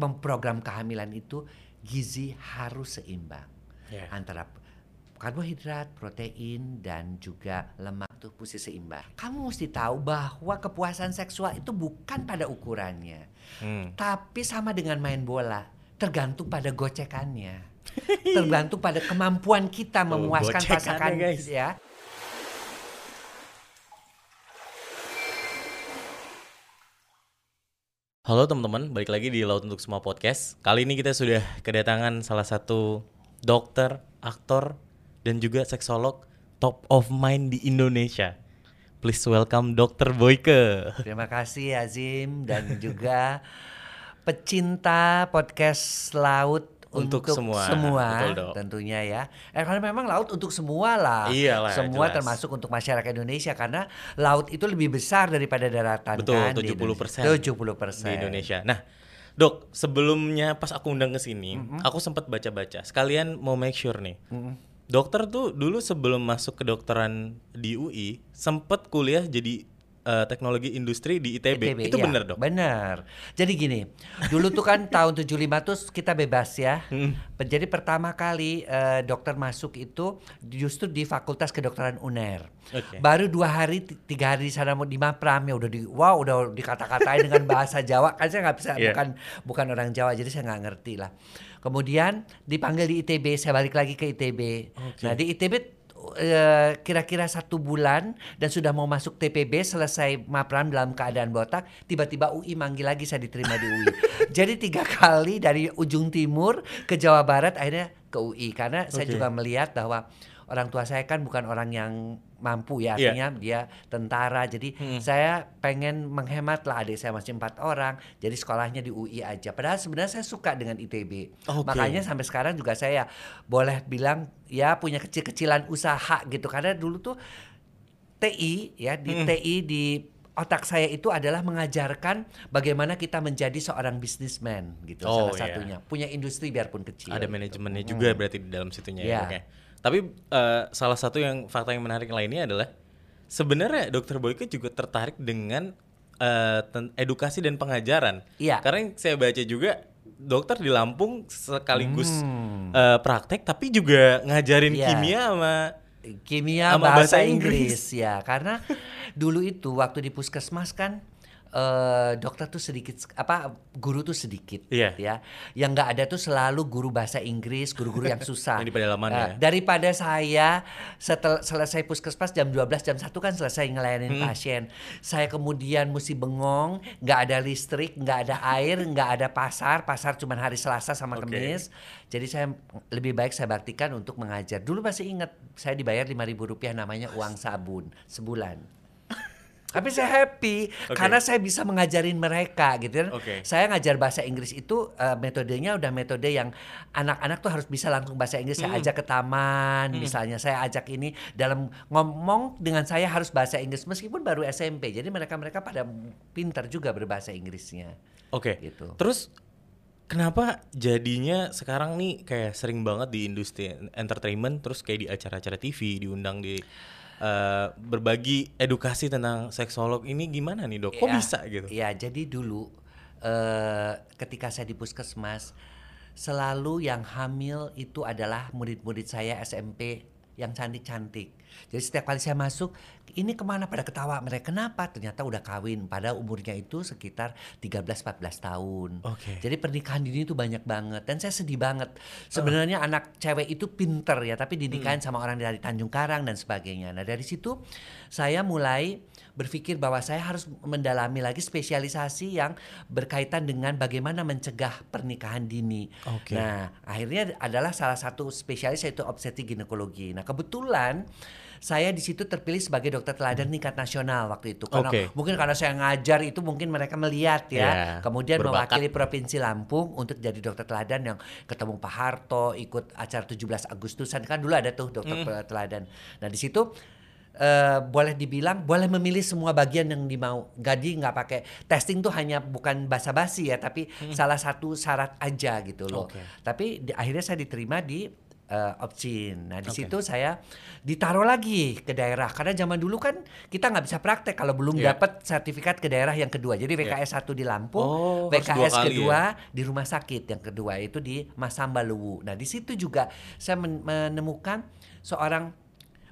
memprogram kehamilan itu gizi harus seimbang Ya. antara karbohidrat, protein dan juga lemak tuh mesti seimbang. Kamu mesti tahu bahwa kepuasan seksual itu bukan pada ukurannya, Hmm. tapi sama dengan main bola, tergantung pada gocekannya. tergantung pada kemampuan kita Tuh, memuaskan gocekannya, pasangan guys. ya. Halo teman-teman, balik lagi di Laut Untuk Semua Podcast. Kali ini kita sudah kedatangan salah satu dokter, aktor, dan juga seksolog top of mind di Indonesia. Please welcome Dr. Boyke. Terima kasih Azim dan juga pecinta podcast laut Untuk untuk, semua. semua, Betul, Dok. tentunya ya. Eh karena memang laut untuk semua lah. Iyalah, semua jelas. termasuk untuk masyarakat Indonesia karena laut itu lebih besar daripada daratan Betul, kan. di 70% Indonesia. 70%. di Indonesia. Nah, dok, sebelumnya pas aku undang ke sini, aku sempat baca-baca. Sekalian mau make sure nih. Dokter tuh dulu sebelum masuk kedokteran di UI, sempat kuliah jadi eh, teknologi industri di ITB. ITB, Itu iya, benar, dok? Benar. Jadi gini, dulu tuh kan tahun 75 tuh kita bebas ya. Hmm. Jadi pertama kali eh, dokter masuk itu justru di Fakultas Kedokteran UNER. Oke. Baru dua hari, ti- tiga hari di sana mau di Mapram ya udah di, wow udah dikata-katain dengan bahasa Jawa. Kan saya nggak bisa, Iya. bukan bukan orang Jawa, jadi saya nggak ngerti lah. Kemudian dipanggil di ITB, saya balik lagi ke ITB. Oke. Nah di ITB eh, kira-kira satu bulan dan sudah mau masuk TPB selesai mapram dalam keadaan botak tiba-tiba UI manggil lagi saya diterima di UI jadi tiga kali dari ujung timur ke Jawa Barat akhirnya ke UI karena saya Oke. juga melihat bahwa orang tua saya kan bukan orang yang mampu ya Iya. artinya dia tentara jadi Hmm. saya pengen menghemat lah adik saya masih empat orang jadi sekolahnya di UI aja padahal sebenarnya saya suka dengan ITB Oke. makanya sampai sekarang juga saya boleh bilang ya punya kecil-kecilan usaha gitu karena dulu tuh TI ya di Hmm. TI di otak saya itu adalah mengajarkan bagaimana kita menjadi seorang bisnismen gitu Oh, salah iya. satunya punya industri biarpun kecil Ada gitu. manajemennya Mm. juga berarti di dalam situnya ya. Iya. Tapi eh, salah satu yang fakta yang menarik lainnya adalah sebenarnya Dokter Boyke juga tertarik dengan eh, ten- edukasi dan pengajaran. Iya. Karena yang saya baca juga dokter di Lampung sekaligus Hmm. eh, praktek tapi juga ngajarin Iya. kimia sama kimia Sama bahasa, bahasa Inggris. Inggris. ya karena dulu itu waktu di puskesmas kan eh, dokter tuh sedikit apa guru tuh sedikit Iya. ya yang nggak ada tuh selalu guru bahasa Inggris guru-guru yang susah Yang di pedalaman Nah, ya. daripada saya setel selesai puskesmas jam 12 jam 1 kan selesai ngelayanin Hmm. pasien saya kemudian mesti bengong nggak ada listrik nggak ada air nggak ada pasar pasar cuma hari Selasa sama Oke. Kamis jadi saya lebih baik saya baktikan untuk mengajar. Dulu masih ingat saya dibayar lima ribu rupiah namanya uang sabun sebulan. Tapi saya happy Oke. karena saya bisa mengajarin mereka gitu kan. Oke. Saya ngajar bahasa Inggris itu eh, metodenya udah metode yang anak-anak tuh harus bisa langsung bahasa Inggris. Saya Hmm. ajak ke taman misalnya, saya ajak ini dalam ngomong dengan saya harus bahasa Inggris meskipun baru SMP. Jadi mereka-mereka pada pintar juga berbahasa Inggrisnya Oke. gitu. Terus kenapa jadinya sekarang nih kayak sering banget di industri entertainment terus kayak di acara-acara TV diundang di eh, berbagi edukasi tentang seksolog ini gimana nih dok? Kok Ya, bisa gitu? Ya, jadi dulu eh ketika saya di puskesmas selalu yang hamil itu adalah murid-murid saya SMP yang cantik-cantik. Jadi setiap kali saya masuk, ini ke mana pada ketawa mereka? Kenapa? Ternyata udah kawin. Pada umurnya itu sekitar 13-14 tahun. Oke. Jadi pernikahan dini itu banyak banget dan saya sedih banget. Sebenarnya anak cewek itu pinter ya, tapi dinikahin sama orang dari Tanjung Karang dan sebagainya. Nah dari situ saya mulai berpikir bahwa saya harus mendalami lagi spesialisasi yang berkaitan dengan bagaimana mencegah pernikahan dini. Oke. Nah akhirnya adalah salah satu spesialis yaitu obstetrik ginekologi. Nah kebetulan saya di situ terpilih sebagai dokter teladan tingkat nasional waktu itu karena Oke. mungkin karena saya ngajar itu mungkin mereka melihat ya Ya, kemudian berbakat. mewakili Provinsi Lampung untuk jadi dokter teladan yang ketemu Pak Harto, ikut acara 17 Agustusan kan dulu ada tuh dokter Hmm. teladan. Nah di situ eh, boleh dibilang boleh memilih semua bagian yang dimau. Jadi nggak pakai testing tuh hanya bukan basa-basi ya, tapi salah satu syarat aja gitu loh. Hmm. Oke. Tapi di- akhirnya saya diterima di uh, opsin. Nah di Oke. situ saya ditaruh lagi ke daerah karena zaman dulu kan kita nggak bisa praktek kalau belum Iya. dapat sertifikat ke daerah yang kedua. Jadi VKS satu di Lampung, Oh, VKS kali kedua di rumah sakit, yang kedua itu di Masamba Luwu. Nah di situ juga saya men- menemukan seorang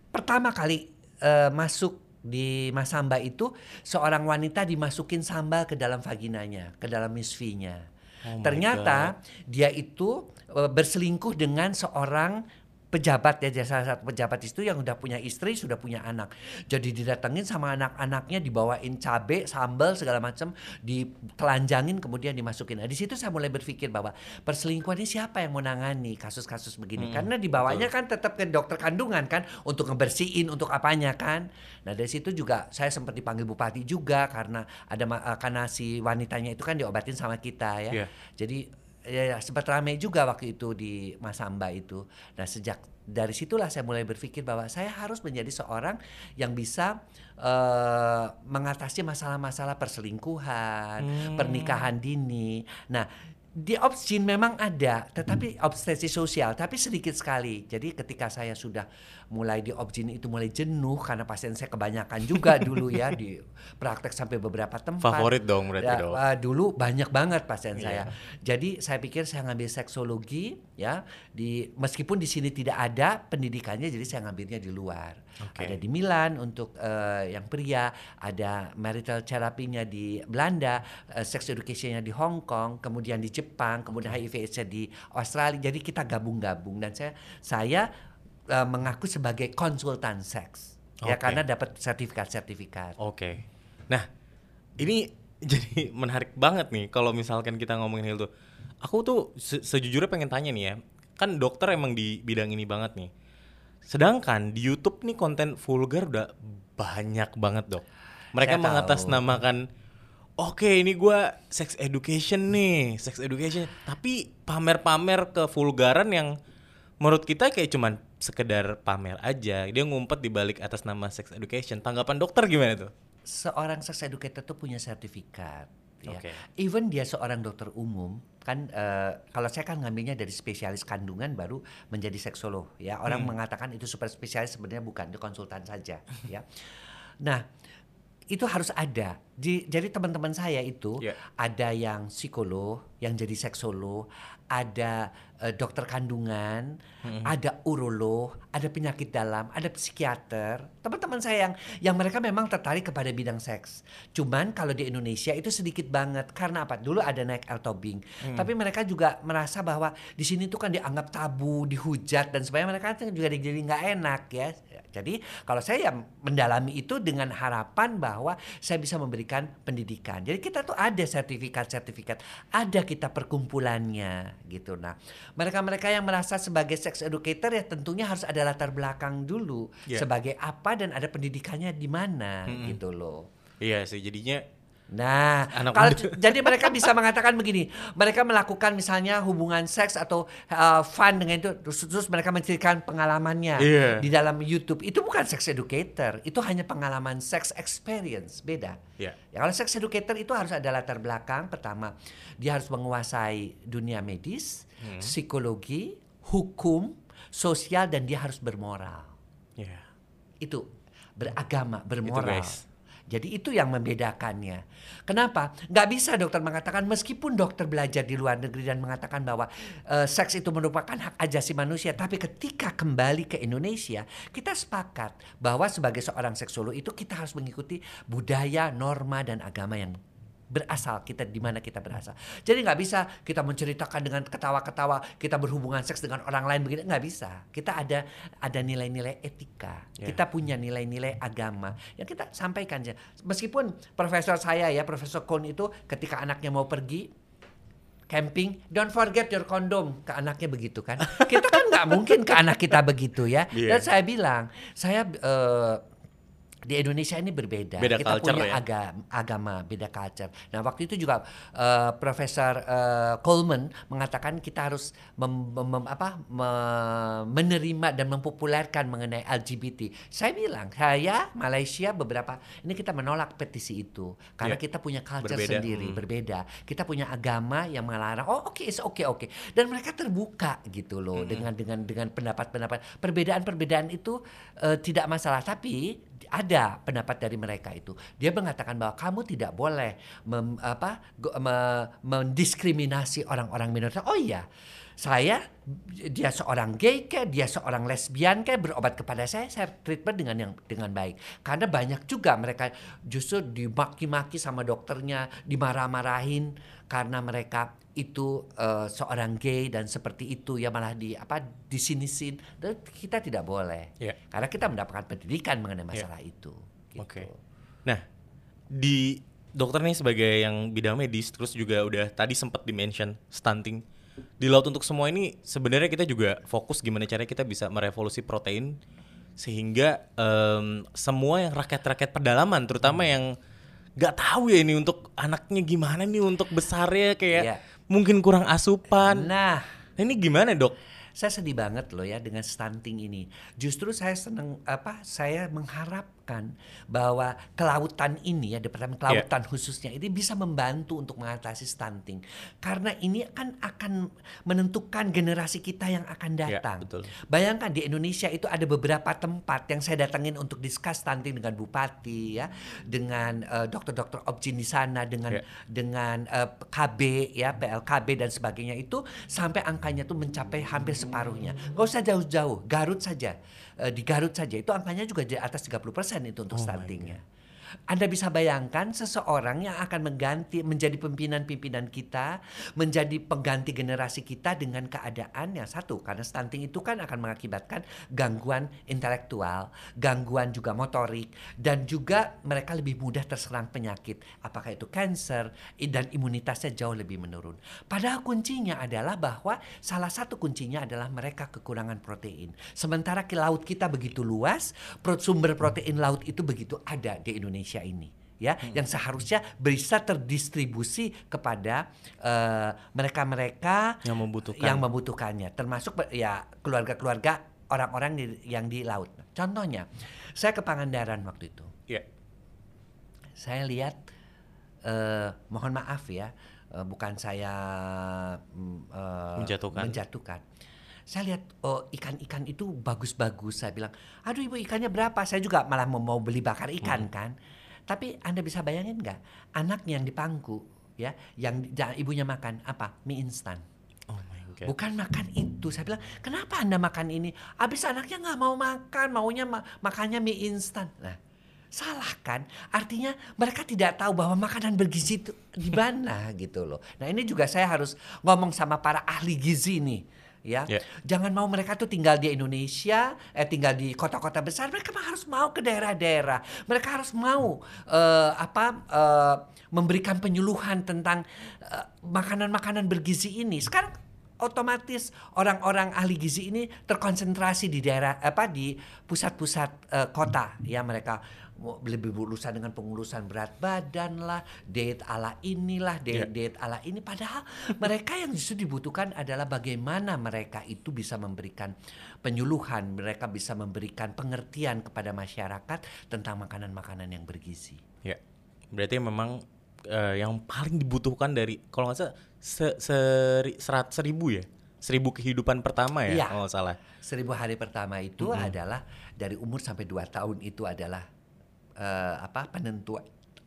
pertama kali eh, masuk di Masamba itu seorang wanita dimasukin sambal ke dalam vaginanya, ke dalam misfinya. Oh Ternyata dia itu eh, berselingkuh dengan seorang pejabat ya salah satu pejabat itu yang udah punya istri sudah punya anak. Jadi didatengin sama anak-anaknya dibawain cabe sambal segala macam ditelanjangin kemudian dimasukin. Nah di situ saya mulai berpikir bahwa perselingkuhan ini siapa yang menangani kasus-kasus begini? Karena dibawanya kan tetap ke dokter kandungan kan untuk ngebersihin untuk apanya kan. Nah dari situ juga saya sempat dipanggil bupati juga karena ada eh, karena si wanitanya itu kan diobatin sama kita ya. Iya. jadi ya, ya, sempat ramai juga waktu itu di Masamba itu. Nah sejak dari situlah saya mulai berpikir bahwa saya harus menjadi seorang yang bisa eh, mengatasi masalah-masalah perselingkuhan, pernikahan dini. Nah di opsin memang ada, tetapi obsesi sosial, tapi sedikit sekali. Jadi ketika saya sudah mulai di opsin itu mulai jenuh karena pasien saya kebanyakan juga dulu ya di praktek sampai beberapa tempat. Favorit dong berarti Ya, dok. uh, dulu banyak banget pasien Iya. saya. Jadi saya pikir saya ngambil seksologi ya di meskipun di sini tidak ada pendidikannya jadi saya ngambilnya di luar. Oke. Ada di Milan untuk uh, yang pria, ada marital terapinya di Belanda, uh, sex educationnya di Hong Kong, kemudian di Jepang, kemudian HIV AIDS-nya di Australia. Jadi kita gabung-gabung dan saya saya uh, mengaku sebagai konsultan seks. Ya Oke. karena dapat sertifikat-sertifikat. Oke. Nah, ini jadi menarik banget nih kalau misalkan kita ngomongin hal itu. Aku tuh se- sejujurnya pengen tanya nih ya. Kan dokter emang di bidang ini banget nih. Sedangkan di YouTube nih konten vulgar udah banyak banget, Dok. Mereka Saya mengatasnamakan Oke, ini gua sex education nih, sex education. Tapi pamer-pamer ke vulgaran yang menurut kita kayak cuman sekedar pamer aja. Dia ngumpet di balik atas nama sex education. Tanggapan dokter gimana tuh? seorang sex educator tuh punya sertifikat. Ya. Oke. Even dia seorang dokter umum, kan eh, kalau saya kan ngambilnya dari spesialis kandungan baru menjadi seksolog. Ya orang Hmm. mengatakan itu super spesialis sebenarnya bukan, itu konsultan saja. ya. Nah itu harus ada. Di- jadi teman-teman saya itu Ya. ada yang psikolog, yang jadi seksolog, ada eh, dokter kandungan, ada urolog, ada penyakit dalam, ada psikiater. Teman-teman saya yang yang mereka memang tertarik kepada bidang seks. Cuman kalau di Indonesia itu sedikit banget karena apa? Dulu ada naik El Tobing, tapi mereka juga merasa bahwa di sini tuh kan dianggap tabu, dihujat dan sebagainya. Mereka juga jadi nggak enak ya. Jadi kalau saya yang mendalami itu dengan harapan bahwa saya bisa memberikan pendidikan. Jadi kita tuh ada sertifikat-sertifikat, ada kita perkumpulannya gitu. Nah, mereka-mereka yang merasa sebagai sex educator ya tentunya harus ada latar belakang dulu Iya. sebagai apa dan ada pendidikannya di mana gitu loh. Iya sih, jadinya Nah, Anak kalau muda. jadi mereka bisa mengatakan begini, mereka melakukan misalnya hubungan seks atau uh, fun dengan itu, terus, terus mereka menceritakan pengalamannya Iya. di dalam YouTube. Itu bukan sex educator, itu hanya pengalaman sex experience, beda. Iya. Ya kalau sex educator itu harus ada latar belakang. Pertama, dia harus menguasai dunia medis, Hmm. psikologi, hukum, sosial dan dia harus bermoral ya. itu beragama, bermoral. guys. Jadi itu yang membedakannya. Kenapa? Nggak bisa dokter mengatakan meskipun dokter belajar di luar negeri dan mengatakan bahwa eh, seks itu merupakan hak ajasi manusia, tapi ketika kembali ke Indonesia, kita sepakat bahwa sebagai seorang seksolog itu kita harus mengikuti budaya, norma dan agama yang berasal kita di mana kita berasal. Jadi nggak bisa kita menceritakan dengan ketawa-ketawa kita berhubungan seks dengan orang lain begini nggak bisa. Kita ada ada nilai-nilai etika. Ya. Kita punya nilai-nilai agama yang kita sampaikan aja. Meskipun profesor saya ya Profesor Kohn itu ketika anaknya mau pergi camping, don't forget your condom ke anaknya begitu kan. Kita kan nggak mungkin ke anak kita begitu ya. Iya. Dan saya bilang, saya eh, di Indonesia ini berbeda. Beda kita culture punya ya? aga- agama, beda culture. Nah, waktu itu juga eh, Profesor eh, Coleman mengatakan kita harus mem- mem- mem- apa, me- menerima dan mempopulerkan mengenai LGBT. Saya bilang, saya Malaysia beberapa ini kita menolak petisi itu karena Ya. kita punya culture Berbeda, sendiri, hmm. berbeda. Kita punya agama yang melarang. Oh, oke, it's oke, oke. Dan mereka terbuka gitu loh dengan dengan dengan pendapat-pendapat perbedaan-perbedaan itu eh, tidak masalah, tapi ada pendapat dari mereka itu. Dia mengatakan bahwa kamu tidak boleh mem- apa me- mendiskriminasi orang-orang minoritas. Oh iya. Saya dia seorang gay kayak dia seorang lesbian kayak berobat kepada saya saya treatment dengan yang dengan baik karena banyak juga mereka justru dimaki-maki sama dokternya dimarah-marahin karena mereka itu eh, seorang gay dan seperti itu ya malah di apa disinisin dan kita tidak boleh Iya. karena kita mendapatkan pendidikan mengenai masalah itu gitu. Oke. Nah, di dokter nih sebagai yang bidang medis terus juga udah tadi sempat dimention stunting di laut untuk semua ini sebenarnya kita juga fokus gimana caranya kita bisa merevolusi protein sehingga em, semua yang rakyat-rakyat pedalaman terutama yang nggak tahu ya ini untuk anaknya gimana nih untuk besarnya kayak Iya. mungkin kurang asupan. Nah, Nah, ini gimana dok? saya sedih banget loh ya dengan stunting ini. Justru saya seneng apa? Saya mengharapkan bahwa kelautan ini ya Departemen Kelautan khususnya ini bisa membantu untuk mengatasi stunting. Karena ini kan akan menentukan generasi kita yang akan Ya, datang. betul. Bayangkan di Indonesia itu ada beberapa tempat yang saya datangin untuk discuss stunting dengan bupati ya, dengan eh, dokter-dokter objin di sana, dengan Ya. dengan eh, KB ya, PLKB dan sebagainya itu sampai angkanya tuh mencapai hampir separuhnya. Gak usah jauh-jauh, Garut saja. Eh, di Garut saja itu angkanya juga di atas 30% itu untuk Oh stuntingnya. Anda bisa bayangkan seseorang yang akan mengganti menjadi pimpinan-pimpinan kita, menjadi pengganti generasi kita dengan keadaan yang satu karena stunting itu kan akan mengakibatkan gangguan intelektual, gangguan juga motorik dan juga mereka lebih mudah terserang penyakit, apakah itu kanker dan imunitasnya jauh lebih menurun. Padahal kuncinya adalah bahwa salah satu kuncinya adalah mereka kekurangan protein. Sementara laut kita begitu luas, sumber protein laut itu begitu ada di Indonesia ini ya yang seharusnya bisa terdistribusi kepada eh, mereka-mereka Yang membutuhkan. yang membutuhkannya termasuk ya keluarga-keluarga orang-orang di- yang di laut. Contohnya, saya ke Pangandaran waktu itu. Ya. Saya lihat eh, mohon maaf ya, eh, bukan saya eh, Menjatuhkan. menjatuhkan. Saya lihat oh ikan-ikan itu bagus-bagus. Saya bilang, aduh ibu ikannya berapa? Saya juga malah mau, mau beli bakar ikan kan. Tapi anda bisa bayangin nggak anaknya yang di pangku ya, yang ibunya makan apa? Mie instan. Oh my god. Bukan makan itu. Saya bilang, kenapa Anda makan ini? Habis anaknya nggak mau makan, maunya ma- makannya mie instan. Nah, salah kan? Artinya mereka tidak tahu bahwa makanan bergizi itu di mana gitu loh. Nah, ini juga saya harus ngomong sama para ahli gizi nih. Ya, Ya. jangan mau mereka tuh tinggal di Indonesia, eh tinggal di kota-kota besar. Mereka harus mau ke daerah-daerah. Mereka harus mau eh, apa eh, memberikan penyuluhan tentang eh, makanan-makanan bergizi ini. Sekarang otomatis orang-orang ahli gizi ini terkonsentrasi di daerah apa di pusat-pusat eh, kota ya mereka lebih berurusan dengan pengurusan berat badan lah, diet ala inilah, diet, Ya. diet ala ini padahal mereka yang justru dibutuhkan adalah bagaimana mereka itu bisa memberikan penyuluhan, mereka bisa memberikan pengertian kepada masyarakat tentang makanan-makanan yang bergizi. Ya, berarti memang eh, yang paling dibutuhkan dari kalau nggak salah se, seri- serat seribu ya, seribu kehidupan pertama ya Iya. kalau nggak salah. Seribu hari pertama itu adalah dari umur sampai dua tahun itu adalah eh, apa penentu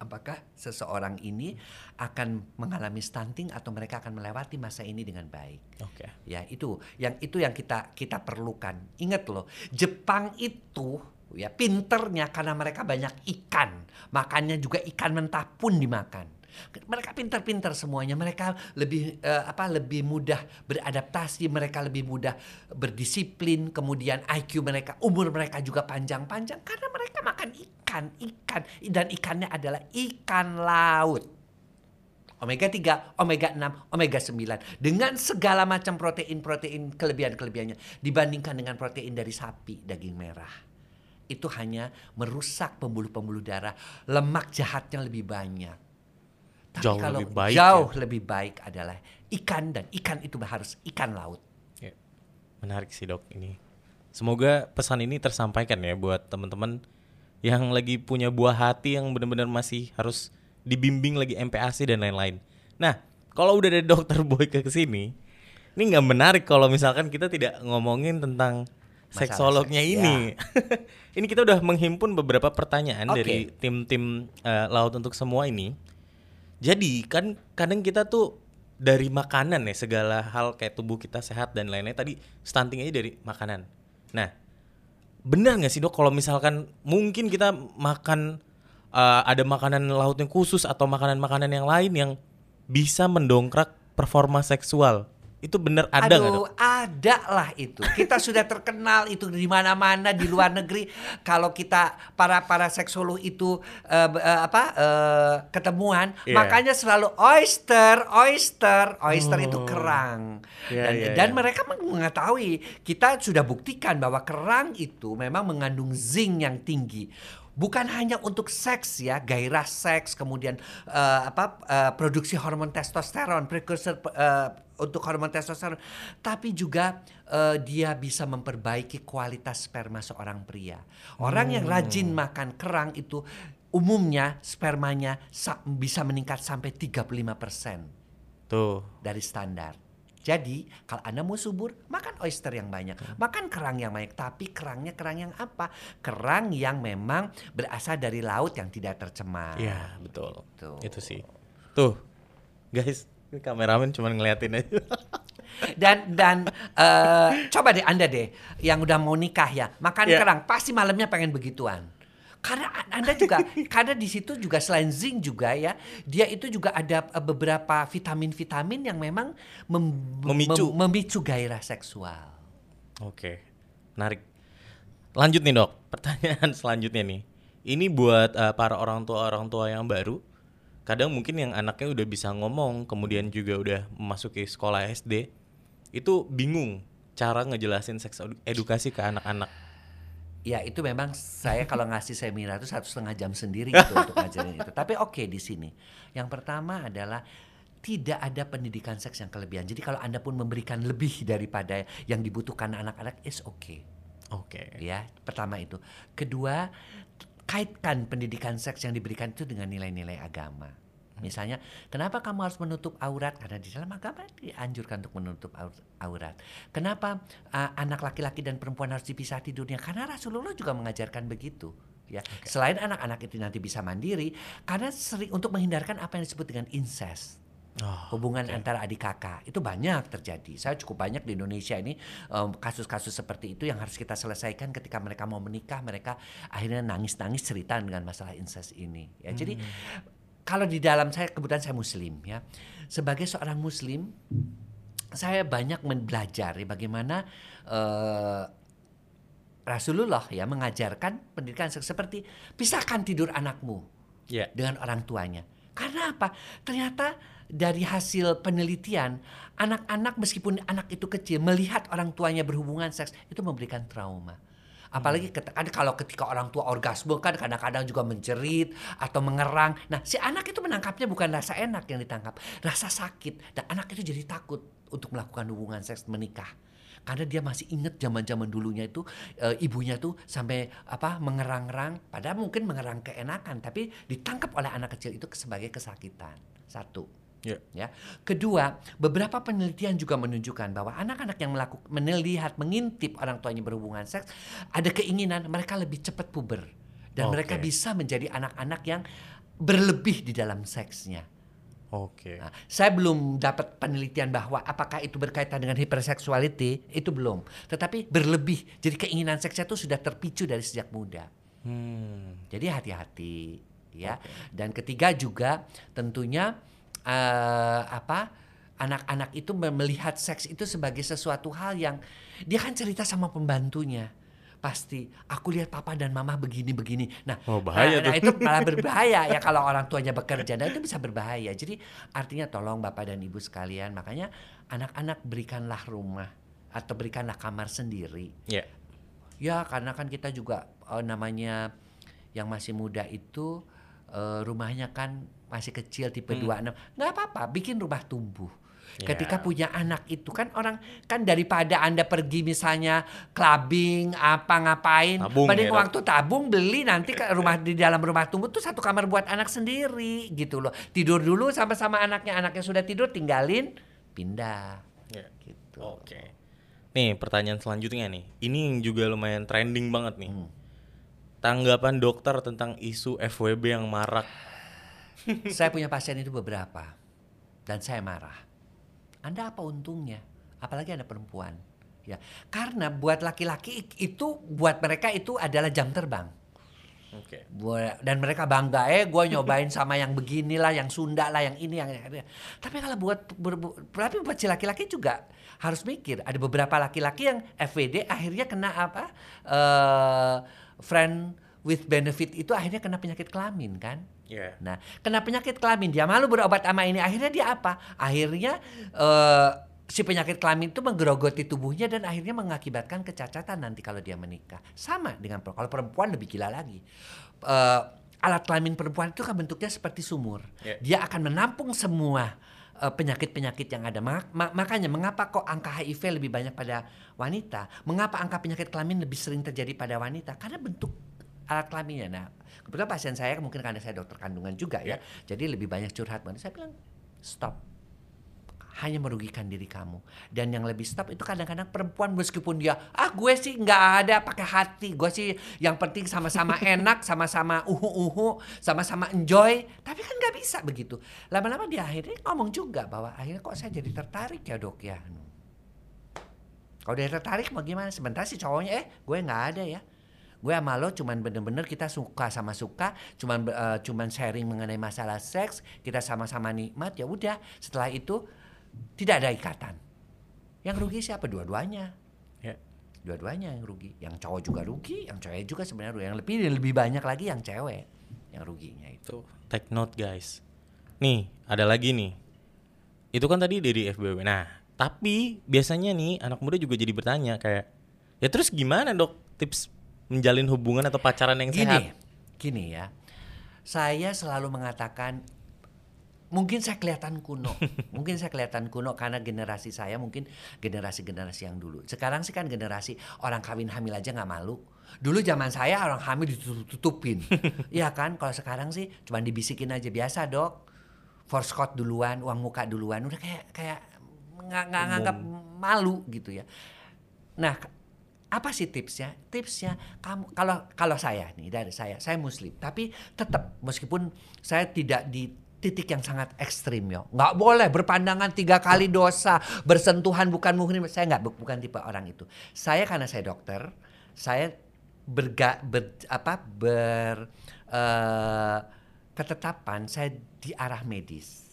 apakah seseorang ini akan mengalami stunting atau mereka akan melewati masa ini dengan baik. Oke. Ya, itu yang itu yang kita kita perlukan. Ingat loh, Jepang itu ya pinternya karena mereka banyak ikan. Makannya juga ikan mentah pun dimakan. Mereka pintar-pintar semuanya. Mereka lebih eh, apa lebih mudah beradaptasi, mereka lebih mudah berdisiplin, kemudian IQ mereka, umur mereka juga panjang-panjang karena mereka makan ikan, ikan dan ikannya adalah ikan laut omega 3, omega 6, omega 9 dengan segala macam protein-protein kelebihan-kelebihannya dibandingkan dengan protein dari sapi daging merah. itu hanya merusak pembuluh-pembuluh darah. Lemak jahatnya lebih banyak. Tapi Jauh kalau lebih baik jauh lebih baik adalah ikan dan ikan itu harus ikan laut. Ya. Menarik sih dok ini. Semoga pesan ini tersampaikan ya buat teman-teman yang lagi punya buah hati yang benar-benar masih harus dibimbing lagi MPASI dan lain-lain. Nah, kalau udah ada dokter boy ke sini, ini nggak menarik kalau misalkan kita tidak ngomongin tentang Masalah seksolognya seks, ini. ini kita udah menghimpun beberapa pertanyaan Oke. dari tim-tim eh, laut untuk semua ini. Jadi kan kadang kita tuh dari makanan ya segala hal kayak tubuh kita sehat dan lain-lain tadi stunting aja dari makanan. Nah, benar nggak sih dok kalau misalkan mungkin kita makan uh, ada makanan laut yang khusus atau makanan-makanan yang lain yang bisa mendongkrak performa seksual itu benar ada dok? Aduh, ada lah itu. Kita sudah terkenal itu di mana-mana di luar negeri. Kalau kita para para seksolog itu be- eh, apa eh, ketemuan, Iya. makanya selalu oyster, oyster, oyster itu Oh. kerang. Iya, dan iya, dan iya. mereka mengetahui kita sudah buktikan bahwa kerang itu memang mengandung zinc yang tinggi. Bukan hanya untuk seks ya, gairah seks, kemudian eh, apa eh, produksi hormon testosteron, precursor eh, untuk hormon testosteron, tapi juga eh, dia bisa memperbaiki kualitas sperma seorang pria. Orang yang rajin makan kerang itu umumnya spermanya sa- bisa meningkat sampai 35% Tuh. dari standar. Jadi kalau Anda mau subur, makan oyster yang banyak. Makan kerang yang banyak. Tapi kerangnya kerang yang apa? Kerang yang memang berasal dari laut yang tidak tercemar. Iya, betul. Tuh. Itu sih. Tuh. Guys, kameramen cuma ngeliatin aja. Dan dan eh, coba deh Anda deh yang udah mau nikah ya, makan Iya. kerang pasti malamnya pengen begituan. Karena Anda juga karena di situ juga selain zinc juga ya, dia itu juga ada eh, beberapa vitamin-vitamin yang memang mem- Memicu. mem- memicu gairah seksual. Oke, menarik. Lanjut nih dok, pertanyaan selanjutnya nih. Ini buat eh, para orang tua orang tua yang baru. Kadang mungkin yang anaknya udah bisa ngomong, kemudian juga udah memasuki sekolah SD, itu bingung cara ngejelasin seks edu- edukasi ke anak-anak. Ya itu memang saya kalau ngasih seminar itu satu setengah jam sendiri gitu untuk ngajarin itu. Tapi oke di sini. Yang pertama adalah tidak ada pendidikan seks yang kelebihan. Jadi kalau anda pun memberikan lebih daripada yang dibutuhkan anak-anak is okay. Oke. Ya pertama itu. Kedua kaitkan pendidikan seks yang diberikan itu dengan nilai-nilai agama. Misalnya, kenapa kamu harus menutup aurat? Karena di dalam agama dianjurkan untuk menutup aur- aurat. Kenapa uh, anak laki-laki dan perempuan harus dipisah tidurnya? Karena Rasulullah juga mengajarkan begitu. Ya, selain anak-anak itu nanti bisa mandiri, karena sering untuk menghindarkan apa yang disebut dengan incest Oh, hubungan oke. antara adik kakak itu banyak terjadi. Saya cukup banyak di Indonesia ini em, kasus-kasus seperti itu yang harus kita selesaikan ketika mereka mau menikah, mereka akhirnya nangis-nangis cerita dengan masalah incest ini. Ya, jadi kalau di dalam saya kebetulan saya muslim ya. Sebagai seorang muslim saya banyak belajar ya bagaimana eh, Rasulullah ya mengajarkan pendidikan seperti pisahkan tidur anakmu Ya. dengan orang tuanya. Karena apa? Ternyata dari hasil penelitian, anak-anak meskipun anak itu kecil melihat orang tuanya berhubungan seks itu memberikan trauma. Apalagi kan kalau ketika orang tua orgasme kan kadang-kadang juga menjerit atau mengerang. Nah, si anak itu menangkapnya bukan rasa enak yang ditangkap, rasa sakit. Dan anak itu jadi takut untuk melakukan hubungan seks menikah. Karena dia masih inget zaman-zaman dulunya itu e, ibunya tuh sampai apa mengerang-erang, padahal mungkin mengerang keenakan, tapi ditangkap oleh anak kecil itu sebagai kesakitan. Satu. Ya. Ya. Kedua, beberapa penelitian juga menunjukkan bahwa anak-anak yang melakukan melihat mengintip orang tuanya berhubungan seks ada keinginan mereka lebih cepat puber dan mereka Oke. bisa menjadi anak-anak yang berlebih di dalam seksnya. Oke. Nah, saya belum dapat penelitian bahwa apakah itu berkaitan dengan hypersexuality, itu belum. Tetapi berlebih. Jadi keinginan seksnya itu sudah terpicu dari sejak muda. Hmm. Jadi hati-hati ya. Dan ketiga juga tentunya eh, apa? Anak-anak itu me- melihat seks itu sebagai sesuatu hal yang dia kan cerita sama pembantunya. Pasti aku lihat papa dan mama begini-begini. Nah, Oh, bahaya nah, nah, tuh. itu malah berbahaya ya kalau orang tuanya bekerja. Nah, itu bisa berbahaya. Jadi artinya tolong Bapak dan Ibu sekalian, makanya anak-anak berikanlah rumah atau berikanlah kamar sendiri Ya. Ya karena kan kita juga eh, namanya yang masih muda itu eh, rumahnya kan masih kecil tipe 26 nggak apa-apa bikin rumah tumbuh ketika Ya. punya anak itu kan orang kan daripada anda pergi misalnya clubbing apa ngapain Tabung mending ya, waktu tabung beli nanti ke rumah di dalam rumah tumbuh tuh satu kamar buat anak sendiri gitu loh tidur dulu sama-sama anaknya anaknya sudah tidur tinggalin pindah Ya. gitu Oke. Nih pertanyaan selanjutnya nih. Ini yang juga lumayan trending banget nih. Hmm. Tanggapan dokter tentang isu FWB yang marak. Saya punya pasien itu beberapa dan saya marah. Anda apa untungnya? Apalagi Anda perempuan. Ya, karena buat laki-laki itu buat mereka itu adalah jam terbang. Oke. Buat- Dan mereka bangga, eh gue nyobain sama yang beginilah, yang Sunda lah, yang ini, yang yang- Tapi kalau buat ber- tapi buat si laki-laki juga harus mikir. Ada beberapa laki-laki yang FWD akhirnya kena apa? eh friend with benefit itu akhirnya kena penyakit kelamin kan? Ya. Nah, kena penyakit kelamin, dia malu berobat sama ini. Akhirnya dia apa? Akhirnya eh, si penyakit kelamin itu menggerogoti tubuhnya dan akhirnya mengakibatkan kecacatan nanti kalau dia menikah. Sama dengan kalau perempuan lebih gila lagi. Eh, alat kelamin perempuan itu kan bentuknya seperti sumur. Ya. Dia akan menampung semua eh, penyakit-penyakit yang ada. Ma- ma- makanya mengapa kok angka HIV lebih banyak pada wanita? Mengapa angka penyakit kelamin lebih sering terjadi pada wanita? Karena bentuk alat kelaminnya. Nah, kebetulan pasien saya mungkin karena saya dokter kandungan juga ya. Jadi lebih banyak curhat. Saya bilang stop. Hanya merugikan diri kamu. Dan yang lebih stop itu kadang-kadang perempuan meskipun dia ah gue sih nggak ada pakai hati. Gue sih yang penting sama-sama enak, sama-sama uhu-uhu, sama-sama enjoy. Tapi kan nggak bisa begitu. Lama-lama dia akhirnya ngomong juga bahwa akhirnya kok saya jadi tertarik ya dok ya. Kalau dia tertarik mau gimana? Sebentar sih cowoknya eh gue nggak ada ya. Gue sama lo cuman bener-bener kita suka sama suka, cuman eh, cuman sharing mengenai masalah seks, kita sama-sama nikmat ya udah. Setelah itu tidak ada ikatan. Yang rugi siapa? Dua-duanya. Ya. Dua-duanya yang rugi. Yang cowok juga rugi, yang cewek juga sebenarnya rugi. Yang lebih lebih banyak lagi yang cewek yang ruginya itu. Take note guys. Nih, ada lagi nih. Itu kan tadi dari FBW. Nah, tapi biasanya nih anak muda juga jadi bertanya kayak, ya terus gimana dok tips menjalin hubungan atau pacaran yang Gini, sehat? gini ya. Saya selalu mengatakan mungkin saya kelihatan kuno. mungkin saya kelihatan kuno karena generasi saya mungkin generasi-generasi yang dulu. Sekarang sih kan generasi orang kawin hamil aja nggak malu. Dulu zaman saya orang hamil ditutup-tutupin. Iya kan? Kalau sekarang sih cuma dibisikin aja biasa, Dok. Force code duluan, uang muka duluan, udah kayak kayak nggak nggak nganggap malu gitu ya. Nah, apa sih tipsnya? Tipsnya kamu kalau kalau saya nih dari saya, saya muslim, tapi tetap meskipun saya tidak di titik yang sangat ekstrim ya, nggak boleh berpandangan tiga kali dosa, bersentuhan bukan muhrim. Saya nggak bu- bukan tipe orang itu. Saya karena saya dokter, saya berga, ber, apa ber eh, ketetapan saya di arah medis.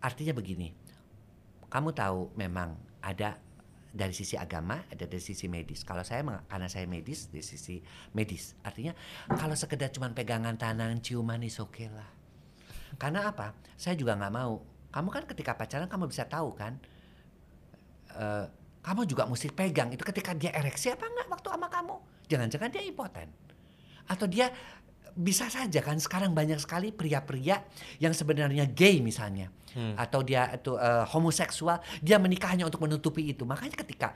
Artinya begini, kamu tahu memang ada dari sisi agama, ada dari sisi medis. Kalau saya karena saya medis dari sisi medis, artinya kalau sekedar cuma pegangan tangan, ciuman is oke lah. Karena apa? Saya juga nggak mau. Kamu kan ketika pacaran kamu bisa tahu kan, eh, kamu juga mesti pegang itu ketika dia ereksi apa enggak waktu sama kamu. Jangan-jangan dia impoten. Atau dia bisa saja kan sekarang banyak sekali pria-pria yang sebenarnya gay misalnya. Atau dia itu eh, homoseksual dia menikah hanya untuk menutupi itu. Makanya ketika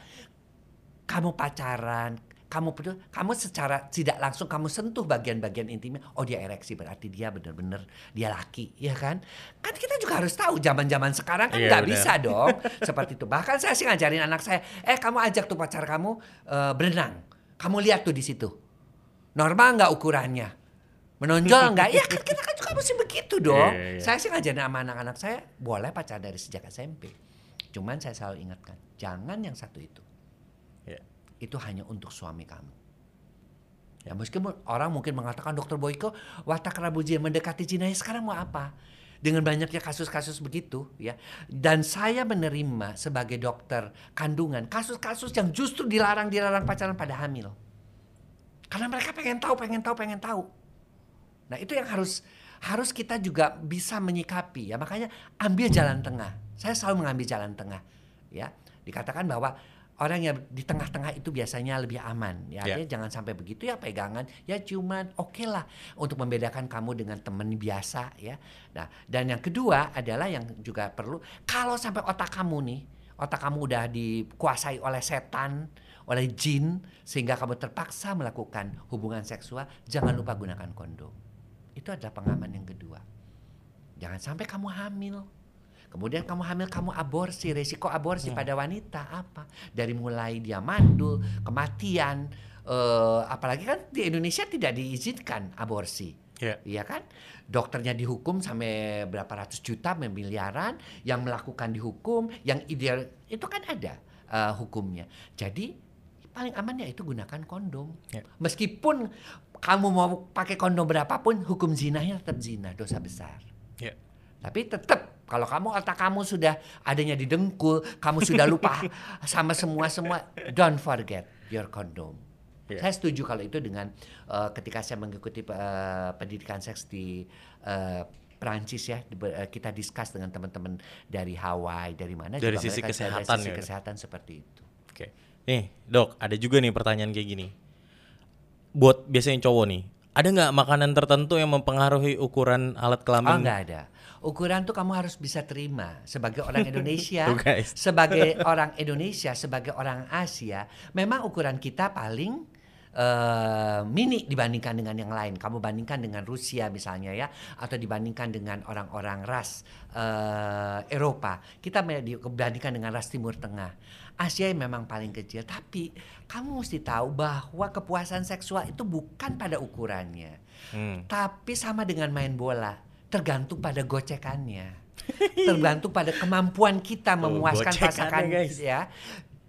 kamu pacaran kamu peduli, kamu secara tidak langsung kamu sentuh bagian-bagian intimnya oh dia ereksi berarti dia benar-benar dia laki ya kan? Kan kita juga harus tahu zaman-zaman sekarang kan Iya, nggak benar. bisa dong seperti itu. Bahkan saya sih ngajarin anak saya eh kamu ajak tuh pacar kamu eh, berenang. Kamu lihat tuh di situ. Normal nggak ukurannya menonjol nggak ya kan kita kan juga mesti begitu dong Iya, iya, iya. saya sih ngajarin sama anak-anak saya boleh pacar dari sejak SMP cuman saya selalu ingatkan jangan yang satu itu Ya. itu hanya untuk suami kamu. Ya meskipun orang mungkin mengatakan dokter Boyko watak Rabu Jin mendekati Cina ya sekarang mau apa? Dengan banyaknya kasus-kasus begitu ya. Dan saya menerima sebagai dokter kandungan kasus-kasus yang justru dilarang-dilarang pacaran pada hamil. Karena mereka pengen tahu, pengen tahu, pengen tahu. Nah, itu yang harus harus kita juga bisa menyikapi ya. Makanya ambil jalan tengah. Saya selalu mengambil jalan tengah ya. Dikatakan bahwa orang yang di tengah-tengah itu biasanya lebih aman. Ya, artinya jangan sampai begitu ya pegangan. Ya cuman oke lah untuk membedakan kamu dengan teman biasa ya. Nah, dan yang kedua adalah yang juga perlu kalau sampai otak kamu nih, otak kamu udah dikuasai oleh setan, oleh jin sehingga kamu terpaksa melakukan hubungan seksual, jangan lupa gunakan kondom. Itu adalah pengaman yang kedua. Jangan sampai kamu hamil. Kemudian kamu hamil, kamu aborsi. Resiko aborsi pada wanita apa? Dari mulai dia mandul, kematian. eh, apalagi kan di Indonesia tidak diizinkan aborsi. Ya. Iya kan? Dokternya dihukum sampai berapa ratus juta, miliaran. Yang melakukan dihukum, yang ideal itu kan ada eh, hukumnya. Jadi paling aman ya itu gunakan kondom. Ya. Meskipun kamu mau pakai kondom berapapun, hukum zinanya tetap zina, dosa besar. Ya. Tapi tetap kalau kamu otak kamu sudah adanya di dengkul, kamu sudah lupa sama semua semua, don't forget your condom. Yeah. Saya setuju kalau itu dengan eh, ketika saya mengikuti eh, pendidikan seks di eh, Perancis ya, kita discuss dengan teman-teman dari Hawaii, dari mana Dari juga sisi kesehatan dari sisi ya. kesehatan seperti itu. Oke. Nih, Dok, ada juga nih pertanyaan kayak gini. Buat biasanya cowok nih, ada nggak makanan tertentu yang mempengaruhi ukuran alat Oh kelamin? enggak ada. Ukuran tuh kamu harus bisa terima sebagai orang Indonesia, sebagai orang Indonesia, sebagai orang Asia, memang ukuran kita paling eh, mini dibandingkan dengan yang lain. Kamu bandingkan dengan Rusia misalnya ya, atau dibandingkan dengan orang-orang ras eh, Eropa. Kita dibandingkan dengan ras Timur Tengah. Asia yang memang paling kecil, tapi kamu mesti tahu bahwa kepuasan seksual itu bukan pada ukurannya. Hmm. Tapi sama dengan main bola, tergantung pada gocekannya. tergantung pada kemampuan kita Tuh, memuaskan gocekannya, pasangan ya.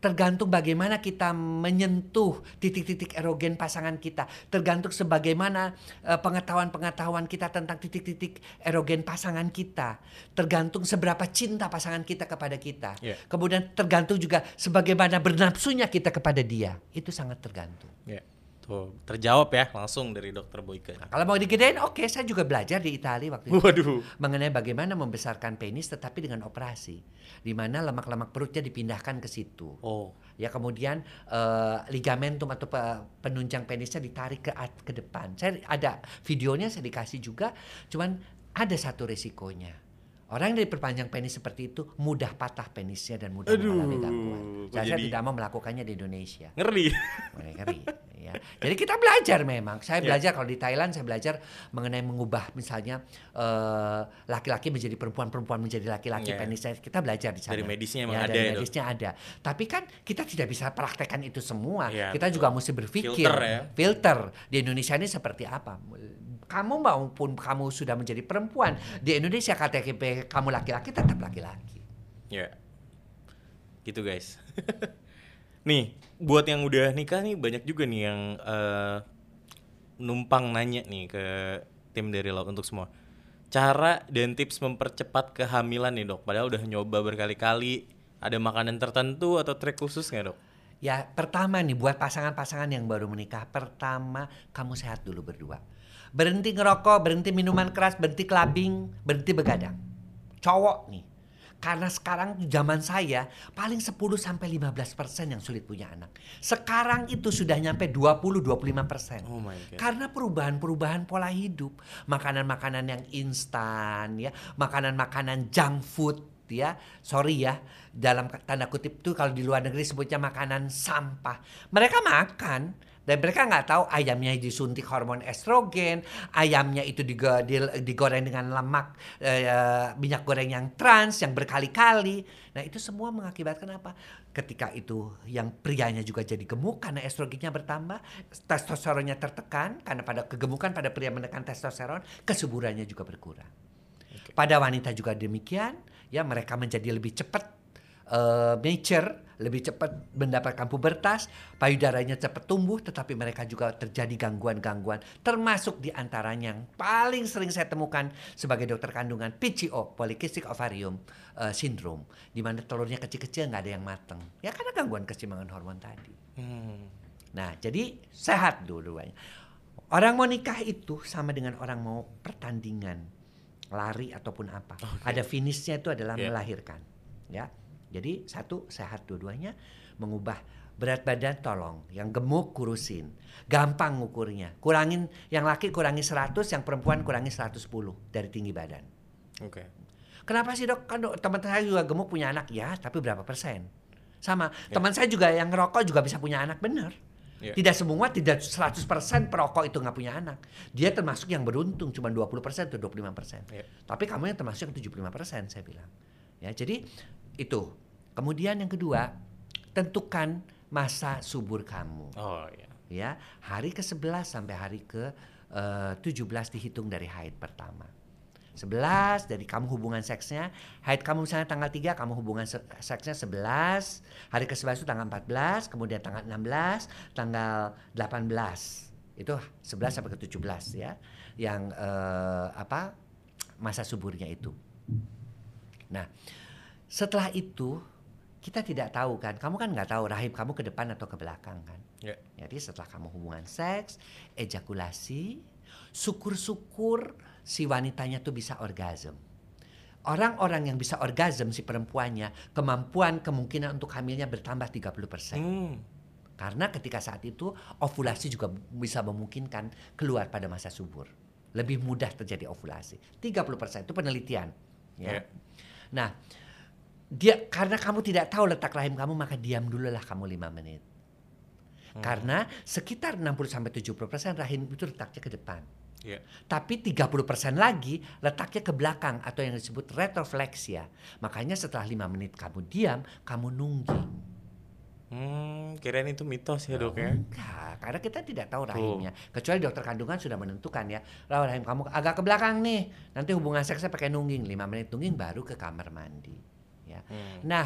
Tergantung bagaimana kita menyentuh titik-titik erogen pasangan kita. Tergantung sebagaimana eh, pengetahuan-pengetahuan kita tentang titik-titik erogen pasangan kita. Tergantung seberapa cinta pasangan kita kepada kita. Iya. Kemudian tergantung juga sebagaimana bernafsunya kita kepada dia. Itu sangat tergantung. Ya. Tuh, terjawab ya langsung dari Dokter Boyke. Kalau mau digedein, oke, saya juga belajar di Italia waktu itu Waduh. mengenai bagaimana membesarkan penis tetapi dengan operasi, di mana lemak-lemak perutnya dipindahkan ke situ. Oh. Ya kemudian eh, ligamentum atau pe- penunjang penisnya ditarik ke ke depan. Saya ada videonya saya dikasih juga, cuman ada satu resikonya. Orang yang diperpanjang penis seperti itu mudah patah penisnya dan mudah Aduh, mengalami gangguan. Saya, saya jadi- tidak mau melakukannya di Indonesia. Ngeri. Ngeri ya. Jadi kita belajar memang. Saya Ya. belajar kalau di Thailand saya belajar mengenai mengubah misalnya eh, laki-laki menjadi perempuan, perempuan menjadi laki-laki Ya. penisnya. Kita belajar di sana. Dari medisnya emang Ya, ada dari ya, medisnya ada. Tapi kan kita tidak bisa praktekkan itu semua. Ya, kita betul. juga mesti berpikir Filter ya. filter di Indonesia ini seperti apa. Kamu maupun kamu sudah menjadi perempuan di Indonesia KTP kamu laki-laki tetap laki-laki. Ya. Gitu guys. nih, buat yang udah nikah nih banyak juga nih yang eh, numpang nanya nih ke tim dari Laut untuk semua. Cara dan tips mempercepat kehamilan nih dok. Padahal udah nyoba berkali-kali. Ada makanan tertentu atau trik khusus nggak dok? Ya, pertama nih buat pasangan-pasangan yang baru menikah, pertama kamu sehat dulu berdua. Berhenti ngerokok, berhenti minuman keras, berhenti clubbing, berhenti begadang. Cowok nih. Karena sekarang zaman saya paling 10 sampai 15% yang sulit punya anak. Sekarang itu sudah nyampe 20-25%. Oh my god. Karena perubahan-perubahan pola hidup, makanan-makanan yang instan ya, makanan-makanan junk food ya. Sorry ya, dalam tanda kutip tuh kalau di luar negeri sebutnya makanan sampah. Mereka makan dan mereka nggak tahu ayamnya disuntik hormon estrogen, ayamnya itu digo- di- digoreng dengan lemak eh, minyak goreng yang trans yang berkali-kali. Nah itu semua mengakibatkan apa? Ketika itu yang prianya juga jadi gemuk karena estrogennya bertambah, testosteronnya tertekan karena pada kegemukan pada pria menekan testosteron, kesuburannya juga berkurang. Pada wanita juga demikian, ya mereka menjadi lebih cepat eh, mature, lebih cepat mendapatkan pubertas, payudaranya cepat tumbuh, tetapi mereka juga terjadi gangguan-gangguan, termasuk di antaranya yang paling sering saya temukan sebagai dokter kandungan PCO, polycystic ovarium eh, syndrome, di mana telurnya kecil-kecil nggak ada yang mateng, ya karena gangguan keseimbangan hormon tadi. Hmm. Nah, jadi sehat dulu-duanya. Orang mau nikah itu sama dengan orang mau pertandingan, lari ataupun apa. Ada finishnya itu adalah Iya. melahirkan, ya. Jadi satu sehat dua-duanya, mengubah berat badan tolong, yang gemuk kurusin, gampang ngukurnya. Kurangin yang laki kurangi 100, yang perempuan kurangi 110 dari tinggi badan. Oke. Kenapa sih dok? Kan teman saya juga gemuk punya anak ya, tapi berapa persen? Sama teman saya juga yang ngerokok juga bisa punya anak bener. Ya. Tidak semua tidak 100% perokok itu nggak punya anak. Dia termasuk yang beruntung cuma 20% atau 25%. Ya. Tapi kamu yang termasuk yang 75% saya bilang. Ya, jadi itu. Kemudian yang kedua, tentukan masa subur kamu. Oh iya. Ya, hari ke-11 sampai hari ke-17 dihitung dari haid pertama. 11 dari kamu hubungan seksnya, haid kamu misalnya tanggal 3, kamu hubungan se- seksnya 11, hari ke-11 itu tanggal 14, kemudian tanggal 16, tanggal 18. Itu 11 sampai ke-17 ya. Yang eh, apa? masa suburnya itu. Nah, setelah itu kita tidak tahu kan, kamu kan nggak tahu rahim kamu ke depan atau ke belakang kan. Ya. Jadi setelah kamu hubungan seks, ejakulasi, syukur-syukur si wanitanya tuh bisa orgasm. Orang-orang yang bisa orgasm si perempuannya, kemampuan kemungkinan untuk hamilnya bertambah 30%. Hmm. Karena ketika saat itu ovulasi juga bisa memungkinkan keluar pada masa subur. Lebih mudah terjadi ovulasi. 30% itu penelitian. Ya. Ya. Nah, dia karena kamu tidak tahu letak rahim kamu maka diam dulu lah kamu 5 menit. Karena sekitar 60 sampai 70% rahim itu letaknya ke depan. Ya. Tapi 30% lagi letaknya ke belakang atau yang disebut retrofleksia. Makanya setelah 5 menit kamu diam, kamu nungging. Hmm, kirain itu mitos ya dok ya. Enggak, karena kita tidak tahu rahimnya. Kecuali dokter kandungan sudah menentukan ya, "Lah, rahim kamu agak ke belakang nih. Nanti hubungan seksnya pakai nungging, 5 menit nungging baru ke kamar mandi." Ya. Hmm. Nah,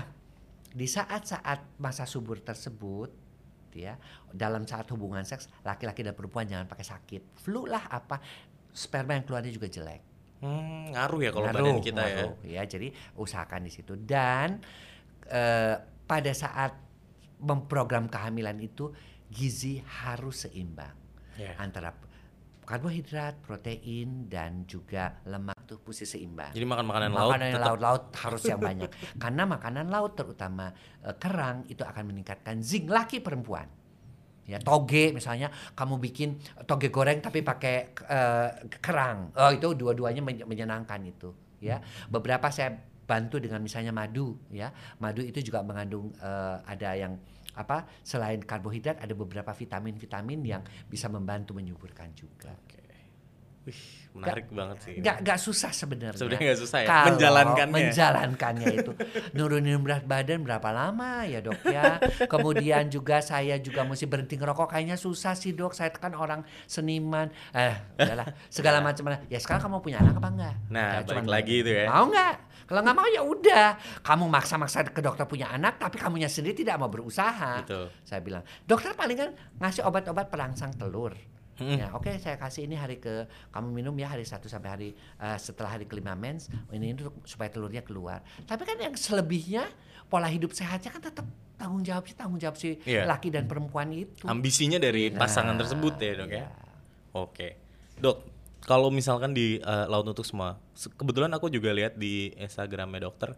di saat-saat masa subur tersebut ya, dalam saat hubungan seks laki-laki dan perempuan jangan pakai sakit. Flu lah apa, sperma yang keluarnya juga jelek. Hmm, ngaruh ya kalau Ngaruh, badan kita ngaruh, ya. Jadi usahakan di situ dan eh, pada saat memprogram kehamilan itu gizi harus seimbang ya. Ya. antara karbohidrat, protein dan juga lemak tuh mesti seimbang. Jadi makan makanan laut Makanan tetap laut-laut harus yang banyak karena makanan laut terutama eh, kerang itu akan meningkatkan zinc laki perempuan. Ya toge misalnya kamu bikin toge goreng tapi pakai eh, kerang. Oh itu dua-duanya men- menyenangkan itu ya. Beberapa saya bantu dengan misalnya madu ya. Madu itu juga mengandung eh, ada yang apa selain karbohidrat ada beberapa vitamin-vitamin yang bisa membantu menyuburkan juga. Oke. Wih, menarik banget sih. Nggak nggak susah sebenarnya. Sebenarnya nggak susah ya, Kalau menjalankannya. Menjalankannya itu. Nurunin berat badan berapa lama ya dok ya. Kemudian juga saya juga mesti berhenti ngerokok. Kayaknya susah sih dok. Saya kan orang seniman. Eh udahlah segala macam. Ya sekarang kamu punya anak apa enggak? Nah, Ya, balik cuman- lagi itu ya. Mau nggak? Kalau nggak mau ya udah. Kamu maksa-maksa ke dokter punya anak, tapi kamunya sendiri tidak mau berusaha. Betul. Saya bilang, dokter paling kan ngasih obat-obat perangsang telur. Hmm. Ya, oke saya kasih ini hari ke kamu minum ya hari satu sampai hari eh, setelah hari kelima mens ini untuk supaya telurnya keluar. Tapi kan yang selebihnya pola hidup sehatnya kan tetap tanggung jawab sih tanggung jawab si Iya. laki dan perempuan itu. Ambisinya dari pasangan Nah, tersebut ya dok ya. iya. Oke, dok. Kalau misalkan di eh, laut untuk semua, se- kebetulan aku juga lihat di Instagramnya dokter.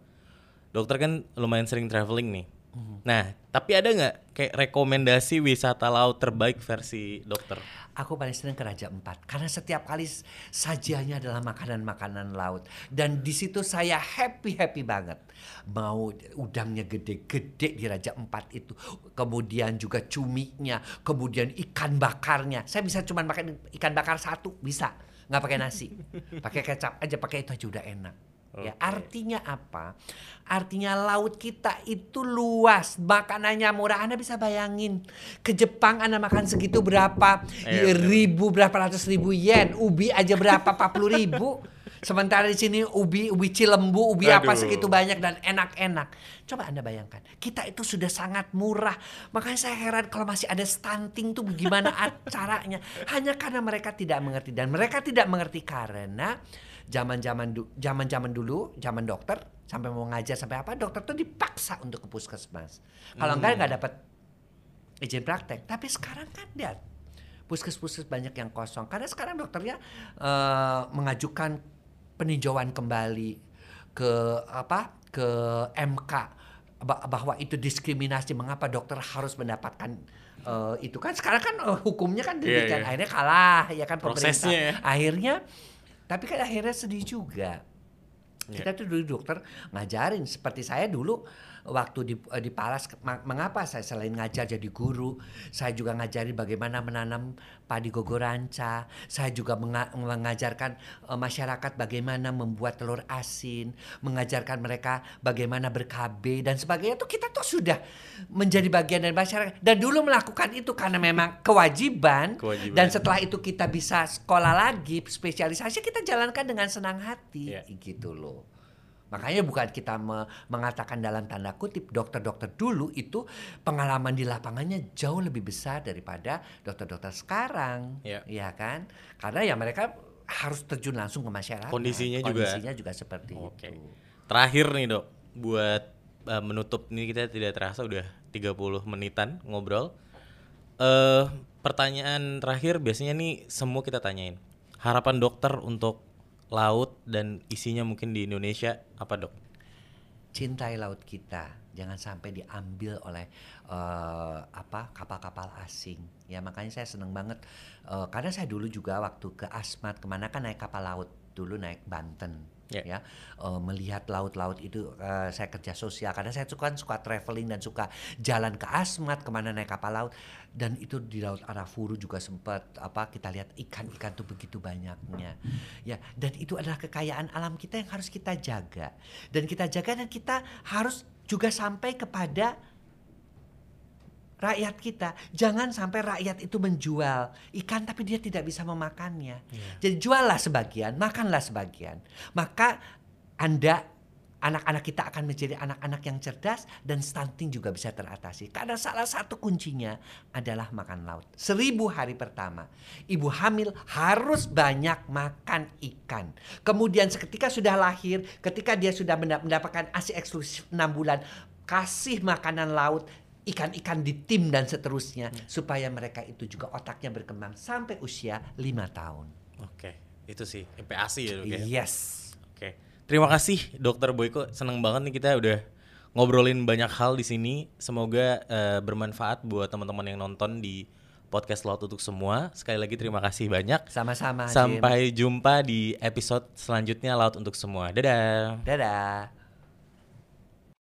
Dokter kan lumayan sering traveling nih. Nah, tapi ada nggak kayak rekomendasi wisata laut terbaik versi dokter? Aku paling senang ke Raja Empat karena setiap kali sajiannya adalah makanan-makanan laut dan di situ saya happy happy banget. Mau udangnya gede-gede di Raja Empat itu, kemudian juga cuminya, kemudian ikan bakarnya. Saya bisa cuma makan ikan bakar satu bisa, nggak pakai nasi, pakai kecap aja, pakai itu aja udah enak. Ya, Oke. artinya apa? Artinya laut kita itu luas, makanannya murah. Anda bisa bayangin ke Jepang Anda makan segitu berapa Iya, bener. ribu, berapa ratus ribu yen, ubi aja berapa 40 ribu. Sementara di sini ubi, ubi cilembu, ubi apa Aduh. segitu banyak dan enak-enak. Coba Anda bayangkan, kita itu sudah sangat murah. Makanya saya heran kalau masih ada stunting tuh gimana caranya. Hanya karena mereka tidak mengerti dan mereka tidak mengerti karena zaman-zaman du- zaman-zaman dulu, zaman dokter sampai mau ngajar sampai apa, dokter tuh dipaksa untuk ke puskesmas. Kalau enggak nggak dapat izin praktek. Tapi sekarang kan lihat puskes-puskes banyak yang kosong karena sekarang dokternya eh, mengajukan peninjauan kembali ke apa ke MK ba- bahwa itu diskriminasi mengapa dokter harus mendapatkan eh, itu kan sekarang kan eh, hukumnya kan Iya, demikian iya. akhirnya kalah ya kan Prosesnya ya. pemerintah akhirnya tapi kan akhirnya sedih juga Iya. kita tuh dulu dokter ngajarin seperti saya dulu waktu di di Palas mengapa saya selain ngajar jadi guru saya juga ngajari bagaimana menanam padi gogoranca saya juga menga- mengajarkan eh, masyarakat bagaimana membuat telur asin mengajarkan mereka bagaimana ber-KB dan sebagainya. Tuh kita tuh sudah menjadi bagian dari masyarakat. Dan dulu melakukan itu karena memang kewajiban, Kewajiban. dan setelah itu kita bisa sekolah lagi spesialisasi kita jalankan dengan senang hati. Iya. gitu loh makanya bukan kita me- mengatakan dalam tanda kutip dokter-dokter dulu itu pengalaman di lapangannya jauh lebih besar daripada dokter-dokter sekarang Iya. ya kan karena ya mereka harus terjun langsung ke masyarakat Kondisinya juga. kondisinya juga seperti Oke. itu Terakhir nih dok, buat uh, menutup ini kita tidak terasa udah 30 menitan ngobrol. Eh pertanyaan terakhir biasanya nih semua kita tanyain. Harapan dokter untuk laut dan isinya mungkin di Indonesia apa dok? cintai laut kita jangan sampai diambil oleh eh, apa kapal-kapal asing ya makanya saya seneng banget eh, karena saya dulu juga waktu ke Asmat ke mana kan naik kapal laut dulu naik Banten Ya. ya Eh, melihat laut-laut itu eh, saya kerja sosial. Karena saya suka suka traveling dan suka jalan ke Asmat ke mana naik kapal laut. Dan itu di laut Arafuru juga sempat apa kita lihat ikan-ikan tuh begitu banyaknya. Ya dan itu adalah kekayaan alam kita yang harus kita jaga. Dan kita jaga dan kita harus juga sampai kepada rakyat kita jangan sampai rakyat itu menjual ikan tapi dia tidak bisa memakannya. Jadi juallah sebagian makanlah sebagian. Maka anda anak-anak kita akan menjadi anak-anak yang cerdas dan stunting juga bisa teratasi. Karena salah satu kuncinya adalah makan laut. Seribu hari pertama ibu hamil harus banyak makan ikan. Kemudian seketika sudah lahir ketika dia sudah menda- mendapatkan asi eksklusif 6 bulan kasih makanan laut ikan-ikan di tim dan seterusnya supaya mereka itu juga otaknya berkembang sampai usia lima tahun. Oke, itu sih MPASI ya dok ya. Yes. Oke, terima kasih Dokter Boyko. Seneng banget nih kita udah ngobrolin banyak hal di sini. Semoga eh, bermanfaat buat teman-teman yang nonton di podcast Laut untuk semua. Sekali lagi terima kasih banyak. Sama-sama. Jim. Sampai jumpa di episode selanjutnya Laut untuk semua. Dadah. Dadah.